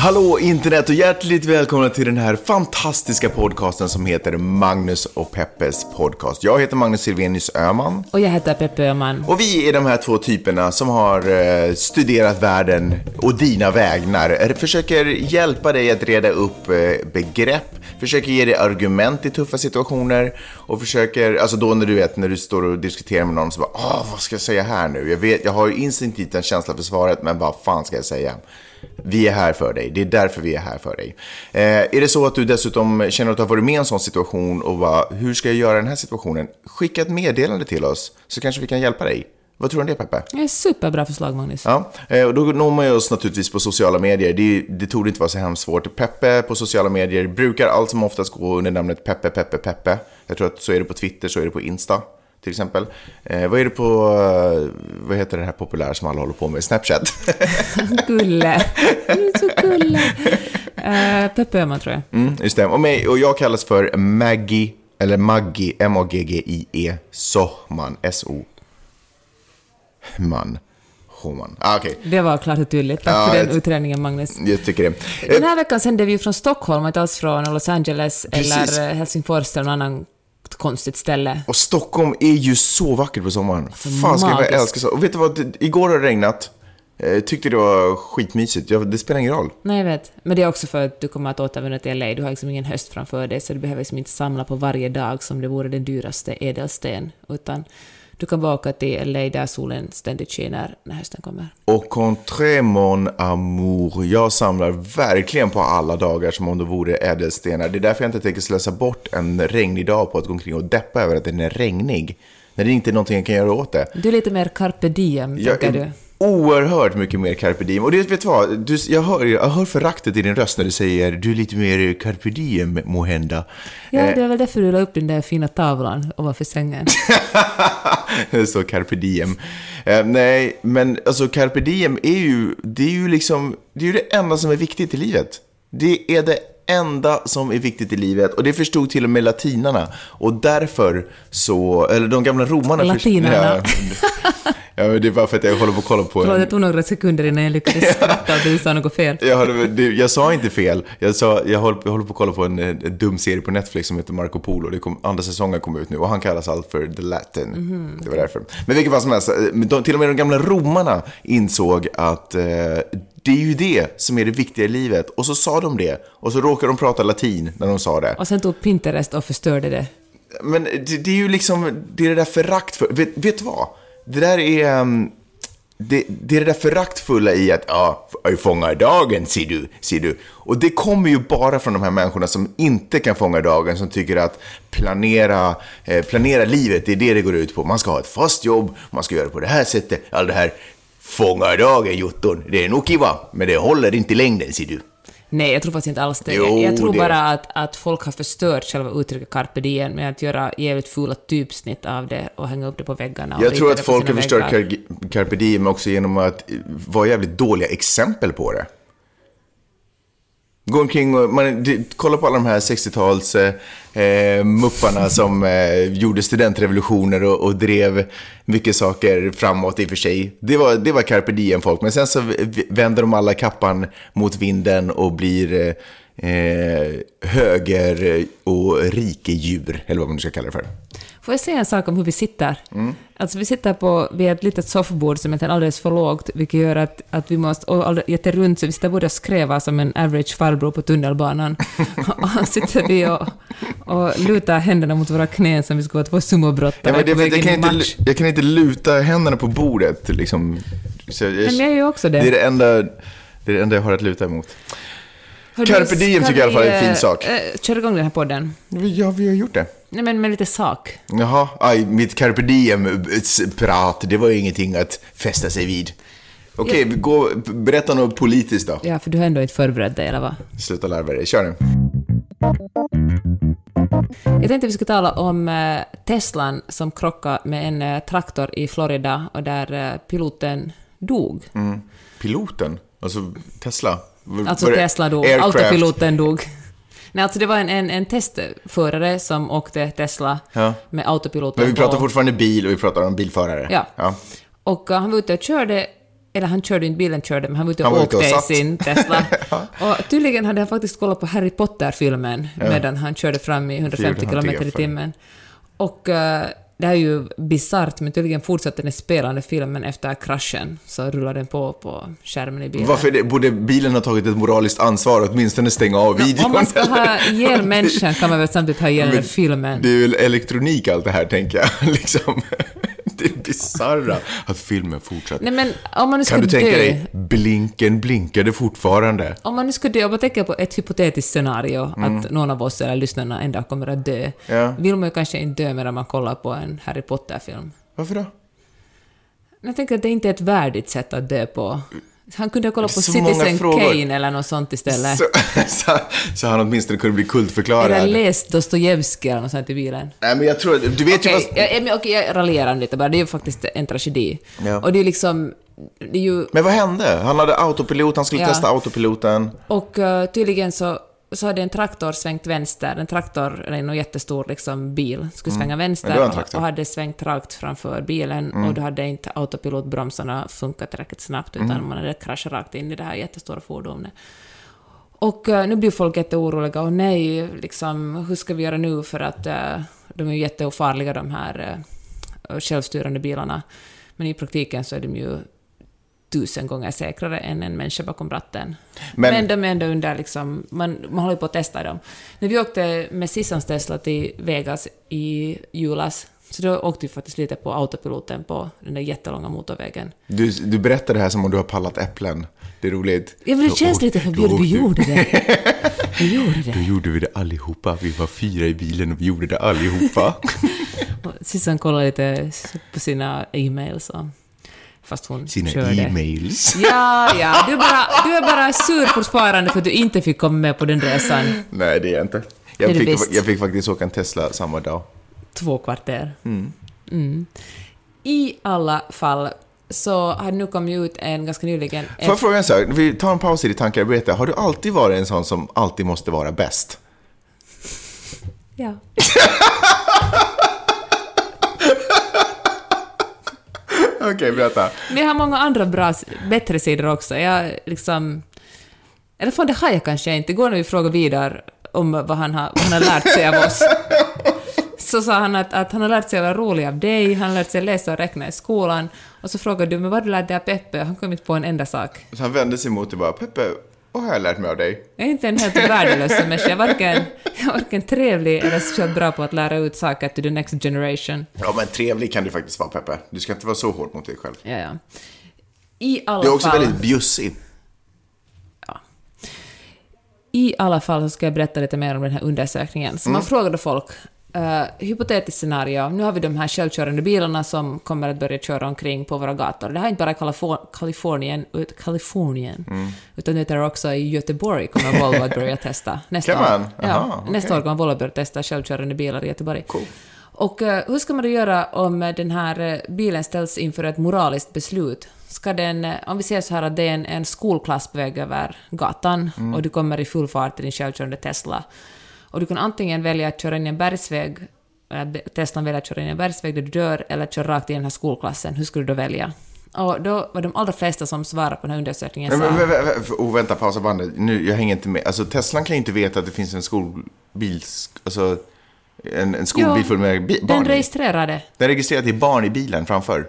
Hallå internet och hjärtligt välkomna till den här fantastiska podcasten som heter Magnus och Peppes podcast. Jag heter Magnus Silvenius Öhman. Och jag heter Peppe Öhman. Och vi är de här två typerna som har eh, studerat världen och dina vägnar. Försöker hjälpa dig att reda upp eh, begrepp, försöker ge dig argument i tuffa situationer och försöker, alltså då när du vet, när du står och diskuterar med någon så bara, ah, vad ska jag säga här nu? Jag vet, jag har ju instinktivt en känsla för svaret, men vad fan ska jag säga? Vi är här för dig. Det är därför vi är här för dig. Eh, är det så att du dessutom känner att du har varit med i en sån situation och bara, hur ska jag göra i den här situationen? Skicka ett meddelande till oss så kanske vi kan hjälpa dig. Vad tror du om det Peppe? Det är superbra förslag Magnus. Ja, eh, och då når man oss naturligtvis på sociala medier. Det, det tog inte vara så hemskt svårt. Peppe på sociala medier brukar allt som oftast gå under namnet Peppe, Peppe, Peppe. Jag tror att så är det på Twitter, så är det på Insta till exempel. Eh, vad är det på, eh, vad heter det här populära som alla håller på med, Snapchat? gulle. Du är så gulle. Uh, Peppe Öhman tror jag. Mm, just det. Och, mig, och jag kallas för Maggie, eller Maggie, M-A-G-G-I-E, Sohman, S-O. Man. Homan. Ah, okay. Det var klart och tydligt. Tack ja, för den utredningen, Magnus. Jag tycker det. Den här veckan sände vi från Stockholm, inte alls från Los Angeles Precis. eller Helsingfors eller någon annan konstigt ställe. Och Stockholm är ju så vackert på sommaren. Fan ska jag älska så. Och vet du vad, igår har det regnat. Jag tyckte det var skitmysigt. Det spelar ingen roll. Nej, jag vet. Men det är också för att du kommer att återvända till LA. Du har liksom ingen höst framför dig, så du behöver liksom inte samla på varje dag som det vore den dyraste ädelsten. Utan du kan bara åka till LA där solen ständigt skiner när hösten kommer. Och contre mon amour. Jag samlar verkligen på alla dagar som om det vore ädelstenar. Det är därför jag inte tänker slösa bort en regnig dag på att gå omkring och deppa över att den är regnig. När det inte är någonting jag kan göra åt det. Du är lite mer carpe diem, jag, tänker du? Oerhört mycket mer carpe diem. Och det, vet du vad? Du, jag, hör, jag hör föraktet i din röst när du säger du är lite mer carpe diem, måhända. Ja, det var väl därför du la upp den där fina tavlan ovanför sängen. det står carpe diem. Eh, nej, men alltså carpe diem är ju, det är ju liksom, det är ju det enda som är viktigt i livet. Det är det enda som är viktigt i livet och det förstod till och med latinarna. Och därför så, eller de gamla romarna... Latinarna. Ja, men det är bara för att jag håller på att kolla på... Förlåt, det tog några sekunder innan jag lyckades skratta att du sa något fel. Jag, håller, jag sa inte fel. Jag, sa, jag, håller, jag håller på att kolla på en, en dum serie på Netflix som heter Marco Polo. Det kom, andra säsongen kom ut nu och han kallas allt för The Latin. Mm. Det var därför. Men vilket fall som helst, de, till och med de gamla romarna insåg att eh, det är ju det som är det viktiga i livet. Och så sa de det. Och så råkade de prata latin när de sa det. Och sen tog Pinterest och förstörde det. Men det, det är ju liksom, det är det där förakt för... Vet, vet du vad? Det där är... Um, det, det, är det där föraktfulla i att, ja, fånga dagen, ser du, ser du. Och det kommer ju bara från de här människorna som inte kan fånga dagen, som tycker att planera, eh, planera livet, det är det det går ut på. Man ska ha ett fast jobb, man ska göra det på det här sättet, all det här fånga dagen, jotton. Det är nog kiva, men det håller inte i längden, ser du. Nej, jag tror faktiskt inte alls det. Jo, jag tror det. bara att, att folk har förstört själva uttrycket carpe diem med att göra jävligt fula typsnitt av det och hänga upp det på väggarna. Jag tror att folk har förstört carpe diem också genom att vara jävligt dåliga exempel på det. Gå omkring och man, kolla på alla de här 60-tals eh, eh, mupparna som eh, gjorde studentrevolutioner och, och, drev mycket saker framåt i och för sig. Det var, det var carpe diem-folk, men sen så vänder de alla kappan mot vinden och blir eh, eh höger och rikedjur, eller vad man nu ska kalla det för. Får jag säga en sak om hur vi sitter? Mm. Alltså vi sitter på, vid ett litet soffbord som är alldeles för lågt, vilket gör att, att vi måste, och jätterunt, så vi sitter både och skrävar som en average farbror på tunnelbanan. och sitter vi och, och lutar händerna mot våra knän som vi skulle vara två sumobrottare ja, det, jag, kan inte, jag kan inte luta händerna på bordet liksom. Så jag, men jag gör också det. Det är det enda, det är det enda jag har att luta emot. Carpe diem tycker jag i alla fall är en fin sak. Äh, kör igång den här podden. Ja, vi har gjort det. Nej, men med lite sak. Jaha, aj, mitt carpe diem-prat, det var ju ingenting att fästa sig vid. Okej, okay, gå, berätta något politiskt då. Ja, för du har ändå inte förberett dig, eller vad? Sluta larva dig, kör nu. Jag tänkte vi skulle tala om eh, Teslan som krockade med en eh, traktor i Florida och där eh, piloten dog. Mm. Piloten? Alltså Tesla? Alltså Tesla dog, Aircraft? autopiloten dog. Nej, alltså det var en, en, en testförare som åkte Tesla Ja. med autopiloten Men vi pratar på. fortfarande bil och vi pratar om bilförare. Ja. ja. Och uh, han var ute och körde, eller han körde inte bilen körde, men han var ute och Han ute åkte och i sin Tesla. Och tydligen hade han faktiskt kollat på Harry Potter-filmen medan han körde fram i 150 gjorde han km i timmen. Och uh, det här är ju bisarrt, men tydligen fortsatte den spelande filmen efter kraschen, så rullade den på på skärmen i bilen. Varför det, borde bilen ha tagit ett moraliskt ansvar och åtminstone stänga av videon? Om man ska ha ihjäl människan kan man väl samtidigt ha ihjäl Men filmen. Det är väl elektronik allt det här, tänker jag. liksom. Det bisarra att filmen fortsätter. Nej men om man nu ska Kan du tänka dö, dig, blinken blinkade fortfarande. om man nu ska dö, om man tänker på ett hypotetiskt scenario, att någon av oss eller lyssnarna en dag kommer att dö, Mm. Ja. vill man ju kanske inte dö medan man kollar på en Harry Potter-film. Varför då? Jag tänker att det inte är ett värdigt sätt att dö på. Han kunde ha kollat på Så Citizen. Kane eller något sånt istället. Så, så, så han åtminstone kunde bli kultförklarad. Eller läst Dostojevskij eller något sånt i bilen. Nej, men jag tror... Du vet ju Okej, vad... jag, men okej, jag raljerar lite bara. Det är ju faktiskt en tragedi. Ja. Och det är liksom... Det är ju Men vad hände? Han hade autopilot, han skulle Ja. testa autopiloten. Och uh, tydligen så, så hade en traktor svängt vänster. En traktor, eller en jättestor liksom, bil, skulle svänga Mm. Vänster och hade svängt rakt framför bilen Mm. och då hade inte autopilotbromsarna funkat tillräckligt snabbt utan Mm. man hade kraschat rakt in i det här jättestora fordonet. Och uh, nu blir folk jätteoroliga och nej, liksom, hur ska vi göra nu för att uh, de är ju jätteofarliga de här uh, självstyrande bilarna. Men i praktiken så är de ju tusen gånger säkrare än en människa bakom ratten. Men- Men, de är ändå under liksom, man, man håller på att testa dem. När vi åkte med Sissans Tesla till Vegas i julas, så då åkte vi faktiskt lite på autopiloten på den där jättelånga motorvägen. Du, du berättar det här som om du har pallat äpplen. Det är roligt. Ja, men det Då känns lite då förbjudet. Vi gjorde det. Vi gjorde Då det. gjorde vi det allihopa. Vi var fyra i bilen och vi gjorde det allihopa. Sissan kollade lite på sina e-mails och, fast hon Sina körde. e-mails. Ja, ja, du är, bara, du är bara sur fortfarande för att du inte fick komma med på den resan Nej, det är jag inte. Jag fick, jag fick faktiskt åka en Tesla samma dag. två kvarter. Mm. I alla fall så har nu kommit ut en ganska nyligen... Får jag fråga en sak? Vi tar en paus i ditt berätta. Har du alltid varit en sån som alltid måste vara bäst? Ja. Okej, berätta. Men jag har många andra bra, bättre sidor också. Jag liksom... Eller fan, det har jag kanske inte. Igår när vi frågade vidare om vad han har, vad han har lärt sig av oss, så sa han att, att han har lärt sig att vara rolig av dig, han har lärt sig läsa och räkna i skolan, och så frågade du men vad du lärt dig av Peppe? Han kom inte på en enda sak. Så han vände sig mot dig bara, Peppe, vad har jag lärt mig av dig? Jag är inte en helt värdelös människa. Jag är varken, jag är varken trevlig eller speciellt bra på att lära ut saker till the next generation. Ja, men trevlig kan du faktiskt vara, Peppe. Du ska inte vara så hård mot dig själv. Ja, ja. I alla Du är också fall... väldigt bjussig. I alla fall så ska jag berätta lite mer om den här undersökningen. Så man frågade folk, uh, hypotetiskt scenario, nu har vi de här självkörande bilarna som kommer att börja köra omkring på våra gator. Det här är inte bara Kalifor- Kalifornien, ut- Kalifornien utan det är också i Göteborg kommer Volvo att börja testa nästa Kan man? år. Ja, Aha, nästa år kommer Volvo börja testa självkörande bilar i Göteborg. Cool. Och eh, hur ska man då göra om eh, den här eh, bilen ställs inför ett moraliskt beslut? Ska den, eh, om vi säger så här att det är en, en skolklass på väg över gatan Mm. och du kommer i full fart i din självkörande Tesla och du kan antingen välja att köra in i en bergsväg, Teslan väljer att köra in i en bergsväg där du dör eller att köra rakt i den här skolklassen, hur skulle du då välja? Och då var de allra flesta som svarade på den här undersökningen sa... men, men, oh, vänta, pausa bandet. Nu, jag hänger inte med. Alltså, Teslan kan ju inte veta att det finns en skolbil... Alltså, en, en skolbil Ja, full med barn den registrerade. Den registrerar att det är barn i bilen framför.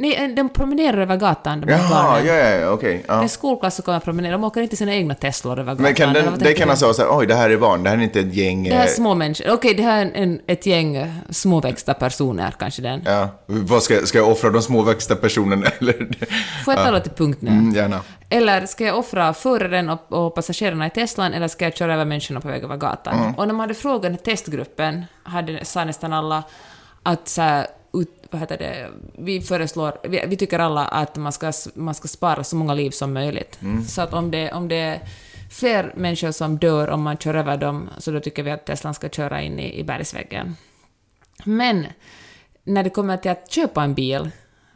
Nej, eh, de promenerar över gatan, de här Jaha, barnen. ja, ja, ja, okej. Det är ja. skolklass som kommer promenera, de åker inte sina egna Teslor över gatan. Men kan den, det kan alltså vara så här, oj, det här är barn, det här är inte ett gäng... Det här är eh, små människor. Okej, det här är en, ett gäng eh, småväxta personer, kanske den. Ja, vad ska, ska jag offra de småväxta personerna eller? Får jag tala till punkt nu? Mm, gärna. Eller ska jag offra föraren och, och passagerarna i Teslan, eller ska jag köra över människorna på väg över gatan? Mm. Och när man hade frågat testgruppen, hade, sa nästan alla att så här, vad heter det, vi föreslår, vi, vi tycker alla att man ska, man ska spara så många liv som möjligt. Mm. Så att om det, om det fler människor som dör om man kör över dem, så då tycker vi att Teslan ska köra in i, i bergsväggen. Men när det kommer till att köpa en bil,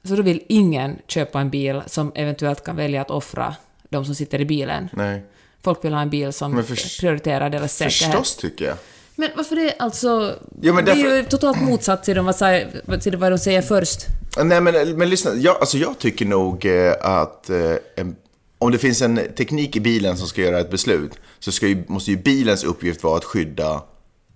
så då vill ingen köpa en bil som eventuellt kan välja att offra de som sitter i bilen. Nej. Folk vill ha en bil som förs- prioriterar deras säkerhet. Förstås tycker jag. Men varför det alltså... Ja, men Det är därför- ju totalt motsatt till, de, vad, till vad de säger först. Nej, men, men lyssna. Jag, alltså, jag tycker nog eh, att eh, en, om det finns en teknik i bilen som ska göra ett beslut så ju, måste ju bilens uppgift vara att skydda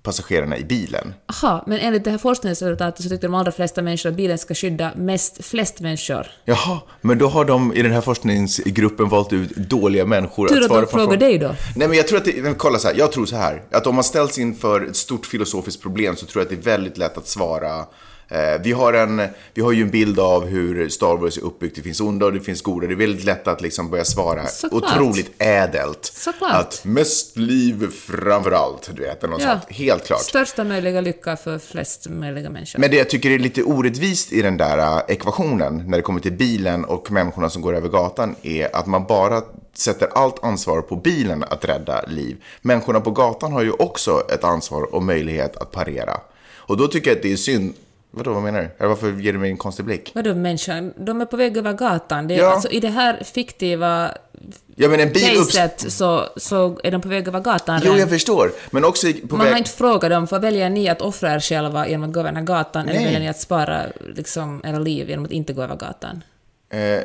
passagerarna i bilen. Aha, men enligt det här forskningsresultatet så tyckte de allra flesta människor att bilen ska skydda mest, flest människor. Jaha, men då har de i den här forskningsgruppen valt ut dåliga människor Tur att att svara de på frågar frågor. dig då. Nej, men jag tror att det, men kolla så här, jag tror så här, att om man ställs inför ett stort filosofiskt problem så tror jag att det är väldigt lätt att svara. Eh, vi, har en, vi har ju en bild av hur Star Wars är uppbyggt, det finns onda och det finns goda. Det är väldigt lätt att liksom börja svara Såklart. otroligt ädelt. Såklart. Att mest liv framför allt, du vet, något Ja. sånt. Helt klart. Största möjliga lycka för flest möjliga människor. Men det jag tycker är lite orättvist i den där äh, ekvationen när det kommer till bilen och människorna som går över gatan är att man bara sätter allt ansvar på bilen att rädda liv. Människorna på gatan har ju också ett ansvar och möjlighet att parera. Och då tycker jag att det är synd. Vadå, vad menar du? Eller varför ger du mig en konstig blick? Vadå människan? De är på väg över gatan. Det är, Ja. alltså, I det här fiktiva Ja, men en bil caset så, så är de på väg över gatan Jo, jag förstår. Men också på Man har väg... inte frågat dem, vad väljer ni att offra er själva genom att gå över den här gatan, eller Nej. väljer ni att spara liksom, era liv genom att inte gå över gatan? Eh,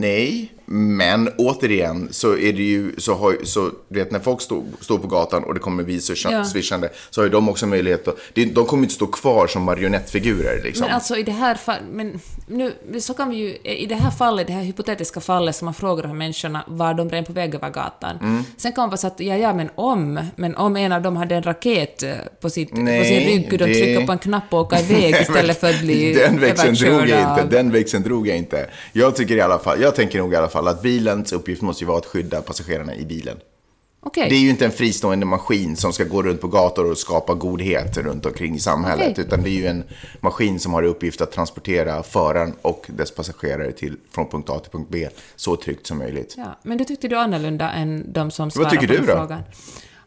nej, men återigen så är det ju så, har, så du vet när folk står, står på gatan och det kommer bil Ja. swishande så har ju de också möjlighet att, de kommer inte stå kvar som marionettfigurer liksom. Men alltså i det här fallet, men nu, så kan vi ju, i det här fallet, det här hypotetiska fallet som man frågar de här människorna, var de redan på väg över gatan? Mm. Sen kan man bara säga att ja, ja, men om, men om en av dem hade en raket eh, på, sitt, på Nej, sin rygg och de det- trycker på en knapp och åker iväg istället för att bli den växeln drog jag inte, den växeln drog jag inte. Jag tycker i alla fall, jag tänker nog i alla fall att bilens uppgift måste ju vara att skydda passagerarna i bilen. Okej. Det är ju inte en fristående maskin som ska gå runt på gator och skapa godhet runt omkring i samhället. Okej. Utan det är ju en maskin som har i uppgift att transportera föraren och dess passagerare till, från punkt A till punkt B så tryggt som möjligt. Ja, men det tyckte du annorlunda än de som svarade tycker på du den då? frågan.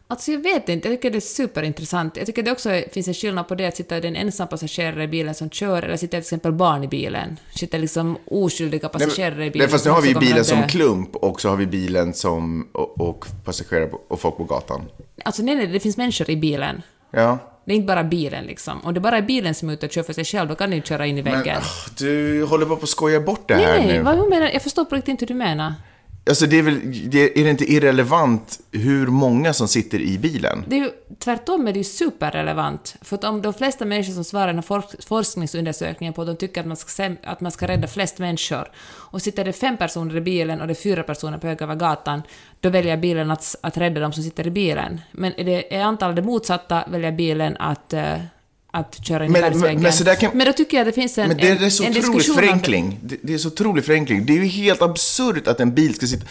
Alltså jag vet inte, jag tycker det är superintressant. Jag tycker det också finns en skillnad på det att sitta en ensam passagerare i bilen som kör, eller sitter till exempel barn i bilen. Sitter liksom oskyldiga passagerare i bilen. Nej, fast nu har vi kommer bilen som klump och så har vi bilen som, och, och passagerare och folk på gatan. Alltså nej, nej, det finns människor i bilen. Ja. Det är inte bara bilen liksom. Om det bara är bilen som är ute och kör för sig själv, då kan ni inte köra in i Men väggen. ah, du håller bara på att skoja bort det här nej, nej, nu. vad hur menar Jag förstår på riktigt inte hur du menar. Alltså det är väl, det, är det inte irrelevant hur många som sitter i bilen? Det är ju, tvärtom är det ju superrelevant. För att om de flesta människor som svarar i den här forsk- forskningsundersökningen på att de tycker att man, ska, att man ska rädda flest människor, och sitter det fem personer i bilen och det är fyra personer på höger över gatan, då väljer bilen att, att rädda de som sitter i bilen. Men är, det, är antalet det motsatta väljer bilen att, eh, att köra in Men- i bergsväggen. men- men kan- men då tycker jag det finns en, Men det en, är så en otroligt diskussion förenkling. Det, det är så otrolig förenkling. Det är ju helt absurt att en bil ska sitta...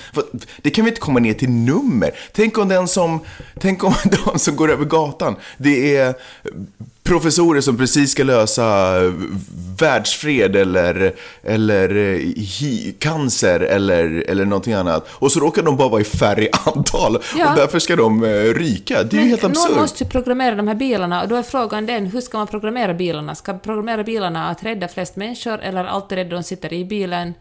Det kan vi inte komma ner till nummer. Tänk om den som... Tänk om de som går över gatan, det är professorer som precis ska lösa världsfred eller, eller eh, hi, cancer eller, eller någonting annat. Och så råkar de bara vara i färre antal Ja. och därför ska de eh, ryka. Det är ju helt någon absurt. måste ju programmera de här bilarna och då är frågan den, hur ska man programmera bilarna? Ska man programmera bilarna att rädda flest människor eller alltid rädda de sitter i bilen?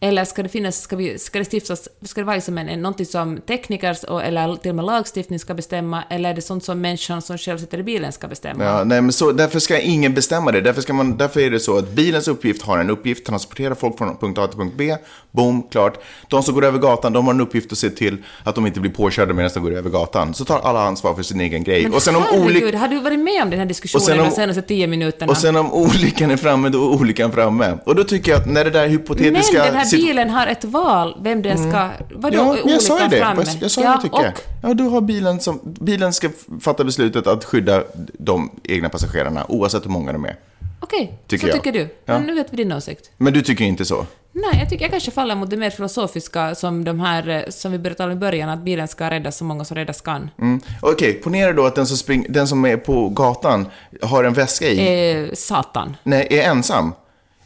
Eller ska det finnas, ska, vi, ska det stiftas, ska det vara som en, en, någonting som tekniker och, eller till och med lagstiftning ska bestämma, eller är det sånt som människan som själv sitter i bilen ska bestämma? Ja, nej, men så, därför ska ingen bestämma det. Därför, ska man, därför är det så att bilens uppgift har en uppgift, transportera folk från punkt A till punkt B. Boom, klart. De som går över gatan, de har en uppgift att se till att de inte blir påkörda medan de går över gatan. Så tar alla ansvar för sin egen grej. Men och sen om har du varit med om den här diskussionen Och sen om- de senaste tio minuterna? och sen om olyckan är framme, då är olyckan framme. Och då tycker jag att när det där hypotetiska... här bilen har ett val, vem den ska... Vadå, Ja, men jag sa ju det. framme? Jag, jag sa ja, det tycker jag. och, Ja, då har bilen som... Bilen ska fatta beslutet att skydda de egna passagerarna, oavsett hur många de är. Okej, Tycker så jag. tycker du. Ja. Men nu vet vi din åsikt. Men du tycker inte så? Nej, jag tycker jag kanske faller mot det mer filosofiska som de här, eh, som vi tala om i början, att bilen ska rädda så många som räddas kan. Mm. Okej, ponera då att den som, spring, den som är på gatan har en väska i. Eh, satan. Nej, är ensam.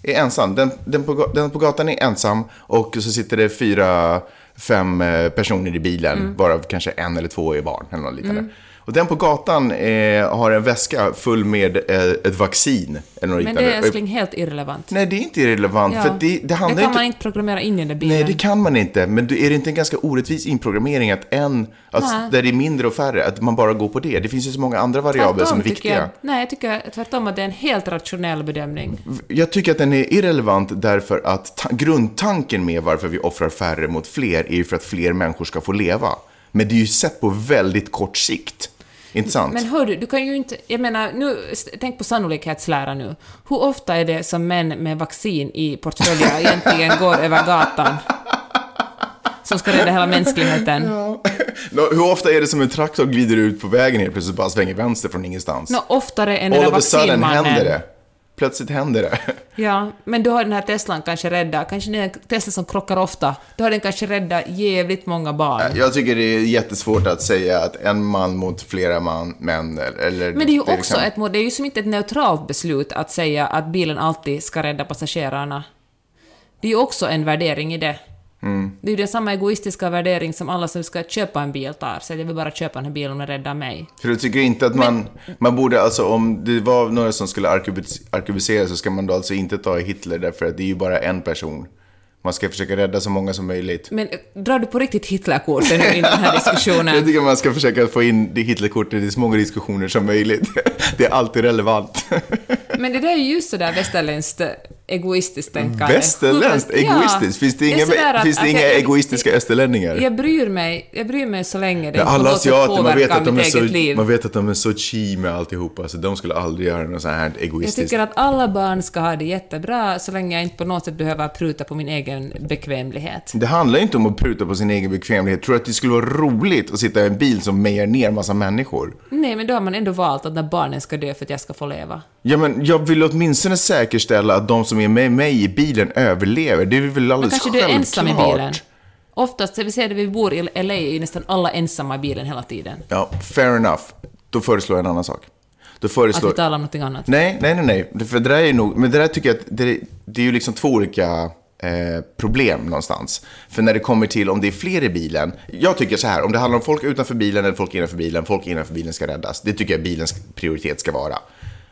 Är ensam. Den, den, på, den på gatan är ensam och så sitter det fyra, fem eh, personer i bilen, Mm. varav kanske en eller två är barn eller något liknande. Och den på gatan eh, har en väska full med eh, ett vaccin eller något Men det är älskling helt irrelevant. Nej, det är inte irrelevant. För det, det handlar kan inte... man inte programmera in i den bilen. Nej, det kan man inte. Men det- är det inte en ganska orättvis inprogrammering att en, att där det är mindre och färre, att man bara går på det? Det finns ju så många andra variabler som är viktiga. jag, nej, jag tycker tvärtom att det är en helt rationell bedömning. Jag tycker att den är irrelevant därför att ta- grundtanken med varför vi offrar färre mot fler är ju för att fler människor ska få leva. Men det är ju sett på väldigt kort sikt. Inte sant? Men hör du, du kan ju inte... Jag menar, nu, tänk på sannolikhetslära nu. Hur ofta är det som män med vaccin i portföljer egentligen går över gatan? Som ska rädda hela mänskligheten. Nå, Hur ofta är det som en traktor glider ut på vägen helt plötsligt bara svänger vänster från ingenstans? Nå, oftare än den All där of a sudden vaccinmannen. händer det. Plötsligt händer det. Ja, men då har den här Teslan kanske räddat, kanske det är en Tesla som krockar ofta, då har den kanske räddat jävligt många barn. Jag tycker det är jättesvårt att säga att en man mot flera man, män eller... Men det är ju också ett, må- det är ju som inte ett neutralt beslut att säga att bilen alltid ska rädda passagerarna. Det är ju också en värdering i det. Mm. Det är ju den samma egoistiska värdering som alla som ska köpa en bil tar. Så jag vill bara köpa den här bilen om den räddar mig. För du tycker inte att man, man borde alltså om det var några som skulle arkebus- arkebusera så ska man då alltså inte ta Hitler därför att det är ju bara en person. Man ska försöka rädda så många som möjligt. Men eh, drar du på riktigt Hitlerkorten nu i den här Jag diskussionen? tycker man ska försöka få in det Hitlerkortet i så många diskussioner som möjligt. Det är alltid relevant. Men det där är ju just sådär västerländskt eh, egoistiskt tänkande. Västerländskt Hur- ja, egoistiskt? Finns det inga, att- finns det inga jag- egoistiska österlänningar? Jag bryr mig, jag bryr mig så länge det Ja, alla asiater, man vet, att de är så, liv. man vet att de är så chi med alltihopa, så de skulle aldrig göra något sånt här Jag egoistiskt. tycker att alla barn ska ha det jättebra så länge jag inte på något sätt behöver pruta på min egen bekvämlighet. Det handlar ju inte om att pruta på sin egen bekvämlighet. Tror du att det skulle vara roligt att sitta i en bil som mejar ner massa människor? Nej, men då har man ändå valt att när barnen ska dö för att jag ska få leva. Ja, men jag vill åtminstone säkerställa att de som är med mig i bilen överlever. Det är väl alldeles kanske du är självklart. ensam i bilen. Oftast, vi ser det vi bor i LA, är nästan alla ensamma i bilen hela tiden. Ja, fair enough. Då föreslår jag en annan sak. Då Att föreslår... vi talar om någonting annat. Nej, nej, nej, nej. För det där är nog, men det där tycker jag att det, det är ju liksom två olika eh, problem någonstans. För när det kommer till om det är fler i bilen. Jag tycker så här, om det handlar om folk utanför bilen eller folk innanför bilen, folk innanför bilen ska räddas. Det tycker jag bilens prioritet ska vara.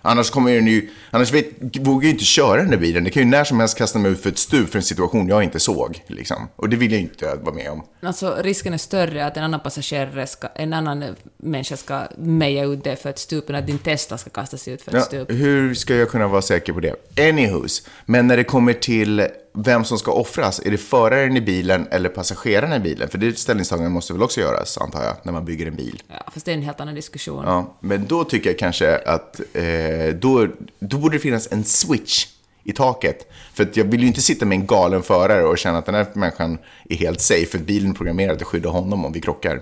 Annars kommer den ju, annars vet, vågar jag ju inte köra den där bilen. Det kan ju när som helst kasta mig ut för ett stup för en situation jag inte såg. Liksom. Och det vill jag inte vara med om. Alltså, risken är större att en annan passagerare ska, en annan människa ska meja ut det för ett stup än att din Tesla ska kastas ut för ett Ja, stup. hur ska jag kunna vara säker på det? Anywhos, men när det kommer till vem som ska offras, är det föraren i bilen eller passagerarna i bilen? För det ställningstagandet måste väl också göras, antar jag, när man bygger en bil. Ja, fast det är en helt annan diskussion. Ja, men då tycker jag kanske att eh, då, då borde det finnas en switch i taket. För att jag vill ju inte sitta med en galen förare och känna att den här människan är helt safe, för bilen är programmerad att skydda honom om vi krockar.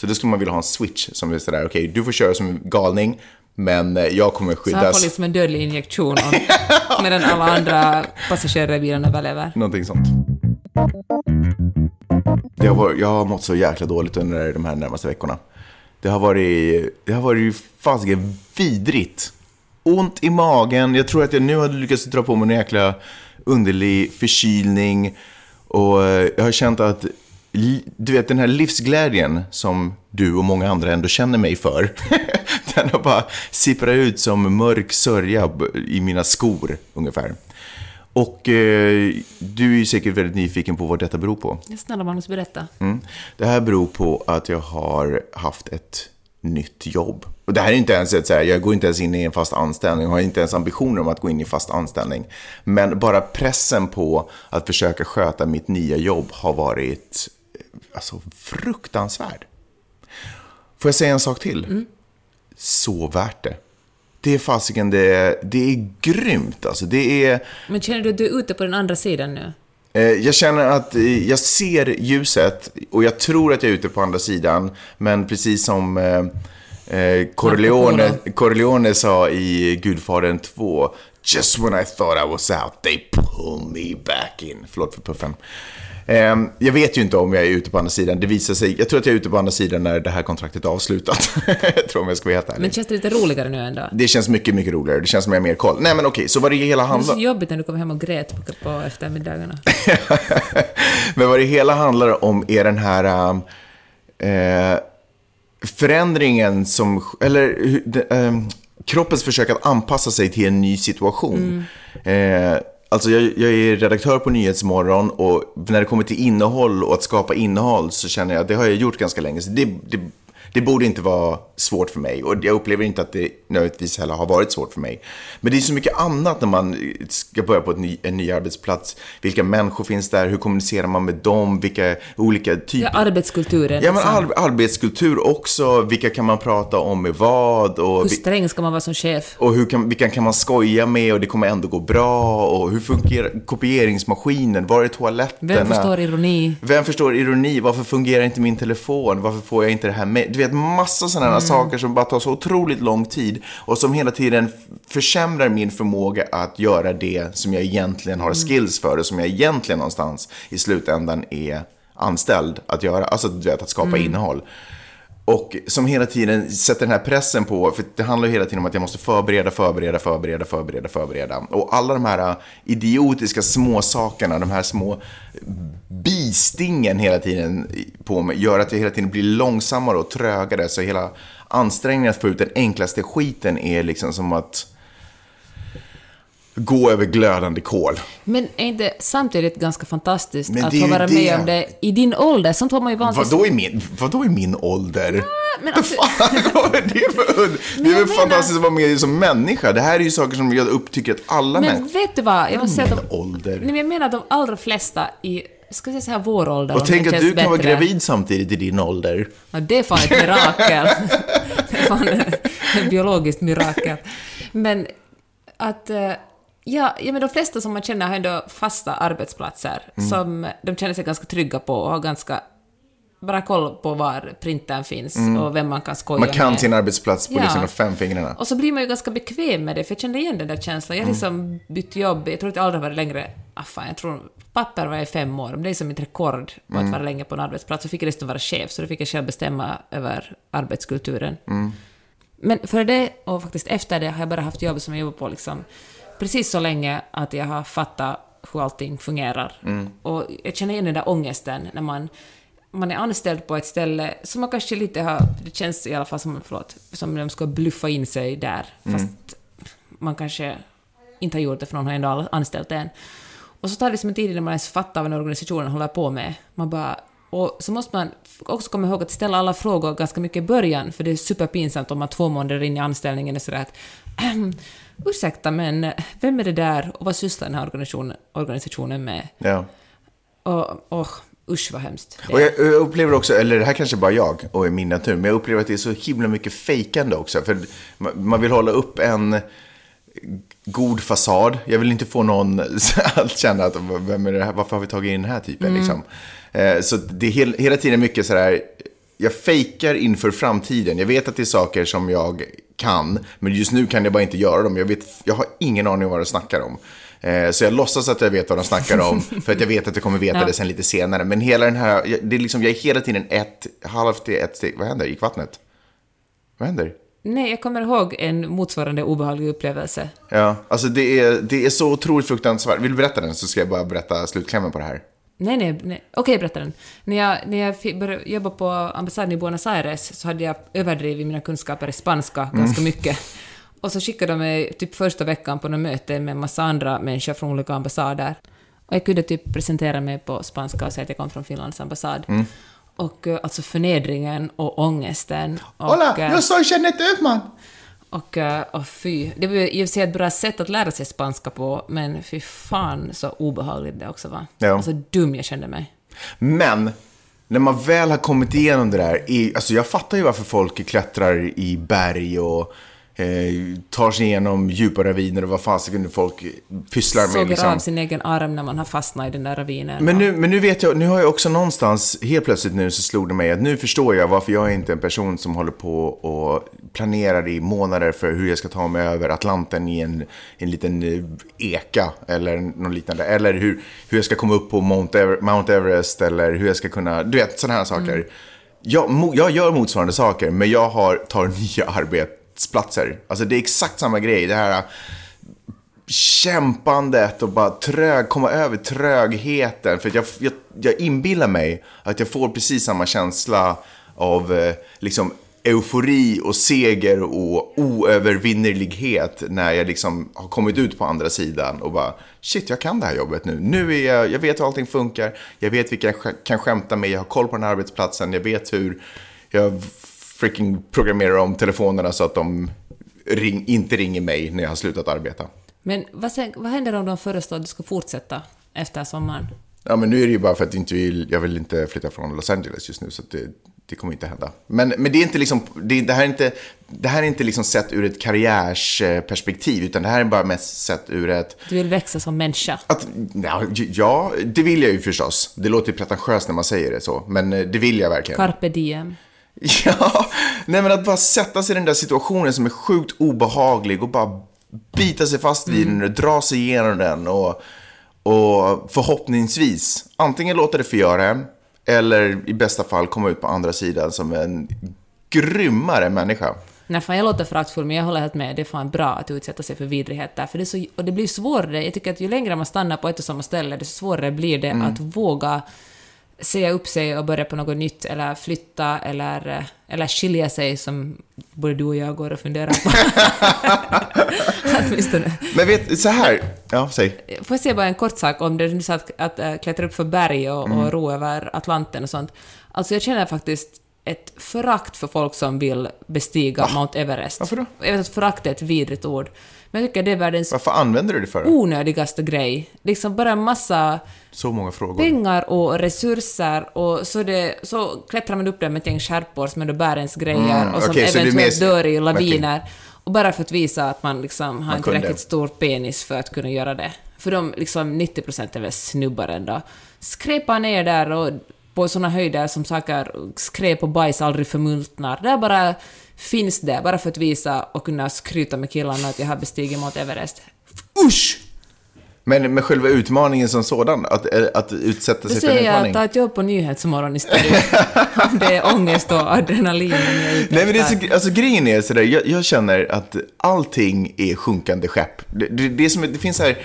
Så då skulle man vilja ha en switch som är sådär, okej, du får köra som galning, men eh, jag kommer Så han skyddas. får liksom en dödlig injektion om, medan alla andra passagerare i bilen överlever. Någonting sånt. Det har varit, jag har mått så jäkla dåligt under de här närmaste veckorna. Det har varit, det har varit fasiken vidrigt. Ont i magen. Jag tror att jag nu har lyckats dra på mig en jäkla underlig förkylning. Och eh, jag har känt att, du vet den här livsglädjen som du och många andra ändå känner mig för. den har bara sipprat ut som mörk sörja i mina skor ungefär. Och eh, du är ju säkert väldigt nyfiken på vad detta beror på. Snälla Magnus, berätta. Mm. Det här beror på att jag har haft ett nytt jobb. Och det här är inte ens ett så här, jag går inte ens in i en fast anställning, jag har inte ens ambitioner om att gå in i fast anställning. Men bara pressen på att försöka sköta mitt nya jobb har varit alltså, fruktansvärd. Får jag säga en sak till? Så värt det. Det är fasiken, det, det är grymt alltså. Det är... Men känner du att du är ute på den andra sidan nu? Eh, Jag känner att eh, jag ser ljuset och jag tror att jag är ute på andra sidan. Men precis som eh, Corleone, Corleone sa i Gudfadern 2. Just when I thought I was out, they pull me back in. Förlåt för puffen. Ehm, jag vet ju inte om jag är ute på andra sidan. Det visar sig, jag tror att jag är ute på andra sidan när det här kontraktet är avslutat. jag tror om jag ska vara helt ärlig. Men känns det lite roligare nu ändå? Det känns mycket, mycket roligare. Det känns som jag har mer koll. Nej, men okej, så vad det hela Det är handlar så jobbigt när du kommer hem och grät på, på eftermiddagarna. Men vad det hela handlar om är den här eh, förändringen som, eller ehm, kroppens försök att anpassa sig till en ny situation. Eh, alltså jag, jag är redaktör på Nyhetsmorgon och när det kommer till innehåll och att skapa innehåll så känner jag att det har jag gjort ganska länge. Så det, det, det borde inte vara svårt för mig och jag upplever inte att det nödvändigtvis heller har varit svårt för mig. Men det är så mycket annat när man ska börja på ny, en ny arbetsplats. Vilka människor finns där? Hur kommunicerar man med dem? Vilka olika typer... Ja, arbetskulturen. Ja, men liksom. ar- arbetskultur också. Vilka kan man prata om med vad? Och, Hur sträng ska man vara som chef? och hur kan, vilka kan man skoja med och det kommer ändå gå bra? Och hur fungerar kopieringsmaskinen? Var är toaletterna? Vem förstår ironi? Vem förstår ironi? Varför fungerar inte min telefon? Varför får jag inte det här med? Vet, massa sådana här saker som bara tar så otroligt lång tid och som hela tiden försämrar min förmåga att göra det som jag egentligen har skills för och som jag egentligen någonstans i slutändan är anställd att göra. Alltså, du vet, att skapa innehåll. Och som hela tiden sätter den här pressen på, för det handlar ju hela tiden om att jag måste förbereda, förbereda, förbereda, förbereda, förbereda. Och alla de här äh, idiotiska små sakerna, de här små bistingen hela tiden på mig, gör att jag hela tiden blir långsammare och trögare. Så hela ansträngningen att få ut den enklaste skiten är liksom som att gå över glödande kol. Men är inte samtidigt ganska fantastiskt Men att det få vara det. med om det i din ålder? Sånt var man ju vanligtvis... Vadå i min, vadå i min ålder? men Vad alltså- fan, vad är det för Det är väl menar- fantastiskt att vara med som människa. Det här är ju saker som jag upptycker att alla Men människor... vet du vad? Jag måste säga att de, ålder. nej, men jag menar att de allra flesta i, ska säga vår ålder, Och tänk att du kan vara gravid samtidigt i din ålder. Ja, det är fan ett mirakel. det är fan ett biologiskt mirakel. Men att... eh, Ja, ja, men de flesta som man känner har ändå fasta arbetsplatser Mm. som de känner sig ganska trygga på och har ganska bra koll på var printern finns och vem man kan skoja Mm. Man kan med. sin arbetsplats på Ja. liksom fem fingrarna. Och så blir man ju ganska bekväm med det, för jag kände igen den där känslan. Jag har liksom bytt jobb, jag tror att jag aldrig har varit längre, ah, fan, jag tror papper var jag i fem år, men det är som ett rekord på att vara länge på en arbetsplats. Så fick jag dessutom vara chef, så då fick jag själv bestämma över arbetskulturen. Men före det, och faktiskt efter det, har jag bara haft jobb som jag jobbar på liksom precis så länge att jag har fattat hur allting fungerar. Och jag känner igen den där ångesten när man, man är anställd på ett ställe som man kanske lite har, det känns i alla fall som, förlåt, som de ska bluffa in sig där, fast man kanske inte har gjort det för någon har ändå anställt en. Och så tar det liksom en tid innan man ens fattar vad den organisationen håller på med. Man bara, och så måste man också komma ihåg att ställa alla frågor ganska mycket i början, för det är superpinsamt om man två månader in i anställningen är sådär att "Ahem, ursäkta, men vem är det där och vad sysslar den här organisationen, organisationen med? Ja. Och, och usch vad hemskt. Och jag, jag upplever också, eller det här kanske bara jag och är min natur, men jag upplever att det är så himla mycket fejkande också. För man vill hålla upp en god fasad. Jag vill inte få någon att känna att vem är det här? varför har vi tagit in den här typen? Liksom. Eh, Så det är hel, hela tiden mycket sådär, jag fejkar inför framtiden. Jag vet att det är saker som jag kan, men just nu kan jag bara inte göra dem. Jag, vet, jag har ingen aning om vad de snackar om. Eh, Så jag låtsas att jag vet vad de snackar om, för att jag vet att jag kommer veta Ja. det sen lite senare. Men hela den här, det är liksom, jag är hela tiden ett, halvt till ett steg. Vad händer? Gick vattnet? Vad händer? Nej, jag kommer ihåg en motsvarande obehaglig upplevelse. Ja, alltså det är, det är så otroligt fruktansvärt. Vill du berätta den så ska jag bara berätta slutklämmen på det här. Nej, nej, nej. okej, berätta den. När jag, när jag började jobba på ambassaden i Buenos Aires så hade jag överdrivit mina kunskaper i spanska ganska mycket. Och så skickade de mig typ första veckan på något möte med en massa andra människor från olika ambassader. Och jag kunde typ presentera mig på spanska och säga att jag kom från Finlands ambassad. Och eh, alltså förnedringen och ångesten. Och, Hola, eh, jag soy Jeanette Öfman! och, eh, och fy, det var ju i och för sig ett bra sätt att lära sig spanska på, men fy fan så obehagligt det också var. Ja. Så dum jag kände mig. Men, när man väl har kommit igenom det där, alltså jag fattar ju varför folk klättrar i berg och eh, tar sig igenom djupa raviner och vad fasiken folk pysslar med. Sågar Liksom. av sin egen arm när man har fastnat i den där ravinen. Men nu, men nu vet jag, nu har jag också någonstans, helt plötsligt nu så slog det mig att nu förstår jag varför jag är inte är en person som håller på och planerar i månader för hur jag ska ta mig över Atlanten i en, en liten eh, eka eller något liknande. Eller hur, hur jag ska komma upp på Mount, Ever, Mount Everest eller hur jag ska kunna, du vet sådana här saker. Jag, mo- jag gör motsvarande saker men jag har, tar nya arbetsplatser. Alltså det är exakt samma grej. Det här äh, kämpandet och bara trög, komma över trögheten. För att jag, jag, jag inbillar mig att jag får precis samma känsla av eh, liksom eufori och seger och oövervinnerlighet när jag liksom har kommit ut på andra sidan och bara shit, jag kan det här jobbet nu. Nu är jag, jag vet hur allting funkar, jag vet vilka jag kan skämta med, jag har koll på den här arbetsplatsen, jag vet hur jag freaking programmerar om telefonerna så att de ring, inte ringer mig när jag har slutat arbeta. Men vad, sen, vad händer om de föreslår att du ska fortsätta efter sommaren? Ja, men nu är det ju bara för att jag inte vill, jag vill inte flytta från Los Angeles just nu, så det, det kommer inte hända. Men, men det är inte liksom, det, det här är inte, det här är inte liksom sett ur ett karriärsperspektiv, utan det här är bara mest sett ur ett, Du vill växa som människa. att, ja, ja, det vill jag ju förstås. Det låter pretentiöst när man säger det så, men eh, det vill jag verkligen. Carpe diem. Ja, nej men att bara sätta sig i den där situationen som är sjukt obehaglig och bara bita sig fast vid den och dra sig igenom den och, och förhoppningsvis antingen låta det förgöra en eller i bästa fall komma ut på andra sidan som en grymmare människa. Nej, fan jag låter föraktfull, men jag håller helt med. Det är fan bra att utsätta sig för vidrigheter. För det så, och det blir svårare. Jag tycker att ju längre man stannar på ett och samma ställe, desto svårare blir det att våga säga upp sig och börja på något nytt, eller flytta, eller, eller skilja sig, som både du och jag går och funderar på. Åtminstone. Men vet, så här, ja, säg. Får jag säga bara en kort sak om det du sa att, att äh, klättra upp för berg och, och ro över Atlanten och sånt. Alltså jag känner faktiskt ett förakt för folk som vill bestiga Mount Everest. Varför då? Jag vet att förakt är ett vidrigt ord. Men jag tycker det är världens Varför använder du det för? onödigaste grej. Liksom bara en massa Så många frågor. pengar och resurser och så, det, så klättrar man upp där med ett gäng skärpor som ändå bär ens grejer Mm, och som okej, så det är eventuellt mer- dör i laviner. Och bara för att visa att man liksom har en kunde. tillräckligt stor penis för att kunna göra det. För de liksom 90% är väl snubbar ändå. Skräpa ner där och på såna höjder som saker, skräp och bajs aldrig förmultnar. Där bara finns det, bara för att visa och kunna skryta med killarna att jag har bestigit mot Everest. Usch! Men med själva utmaningen som sådan, att, eh, att utsätta Då sig för en säger jag utmaning. att ta ett jobb på Nyhetsmorgon istället. Om det är ångest och adrenalin Nej men det är så, alltså grejen är sådär, jag, jag känner att allting är sjunkande skepp. Det, det, det, som, det finns här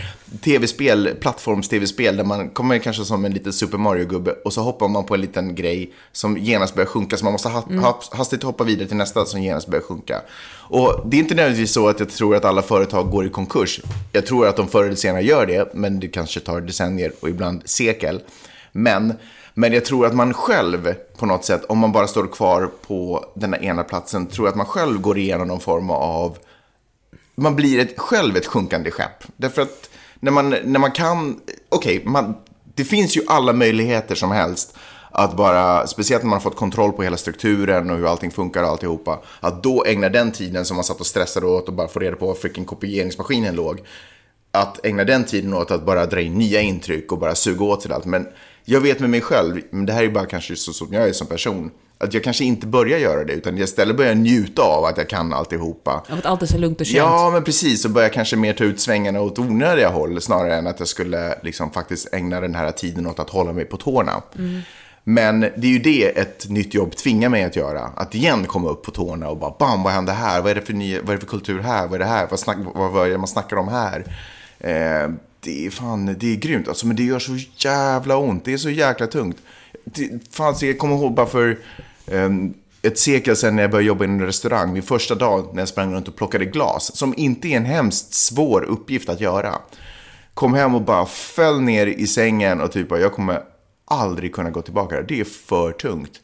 tv-spel, plattforms-tv-spel där man kommer kanske som en liten Super Mario-gubbe och så hoppar man på en liten grej som genast börjar sjunka så man måste ha, Mm. ha, hastigt hoppa vidare till nästa som genast börjar sjunka. Och det är inte nödvändigtvis så att jag tror att alla företag går i konkurs. Jag tror att de förr eller senare gör det, men det kanske tar decennier och ibland sekel. Men, men jag tror att man själv på något sätt, om man bara står kvar på den här ena platsen, tror att man själv går igenom någon form av man blir ett, själv ett sjunkande skepp. Därför att när man, när man kan, okej, man det finns ju alla möjligheter som helst att bara, speciellt när man har fått kontroll på hela strukturen och hur allting funkar och alltihopa, att då ägna den tiden som man satt och stressade åt och bara få reda på var freaking kopieringsmaskinen låg, att ägna den tiden åt att bara dra in nya intryck och bara suga åt sig allt. Men jag vet med mig själv, men det här är bara kanske så som jag är som person, att jag kanske inte börjar göra det, utan jag istället börjar njuta av att jag kan alltihopa. Av att allt är så lugnt och skönt. Ja, men precis. Och börja kanske mer ta ut svängarna åt onödiga håll snarare än att jag skulle liksom faktiskt ägna den här tiden åt att hålla mig på tårna. Men det är ju det ett nytt jobb tvingar mig att göra. Att igen komma upp på tårna och bara bam, vad händer här? Vad är det för, ny, vad är det för kultur här? Vad är det här? Vad, snack, vad, vad är det man snackar om här? Eh, det är fan, det är grymt. Alltså, men det gör så jävla ont. Det är så jäkla tungt. Det, fan, jag kommer ihåg bara för eh, ett sekel sedan när jag började jobba i en restaurang. Min första dag när jag sprang runt och plockade glas. Som inte är en hemskt svår uppgift att göra. Kom hem och bara föll ner i sängen och typ bara, jag kommer aldrig kunna gå tillbaka. Det är för tungt.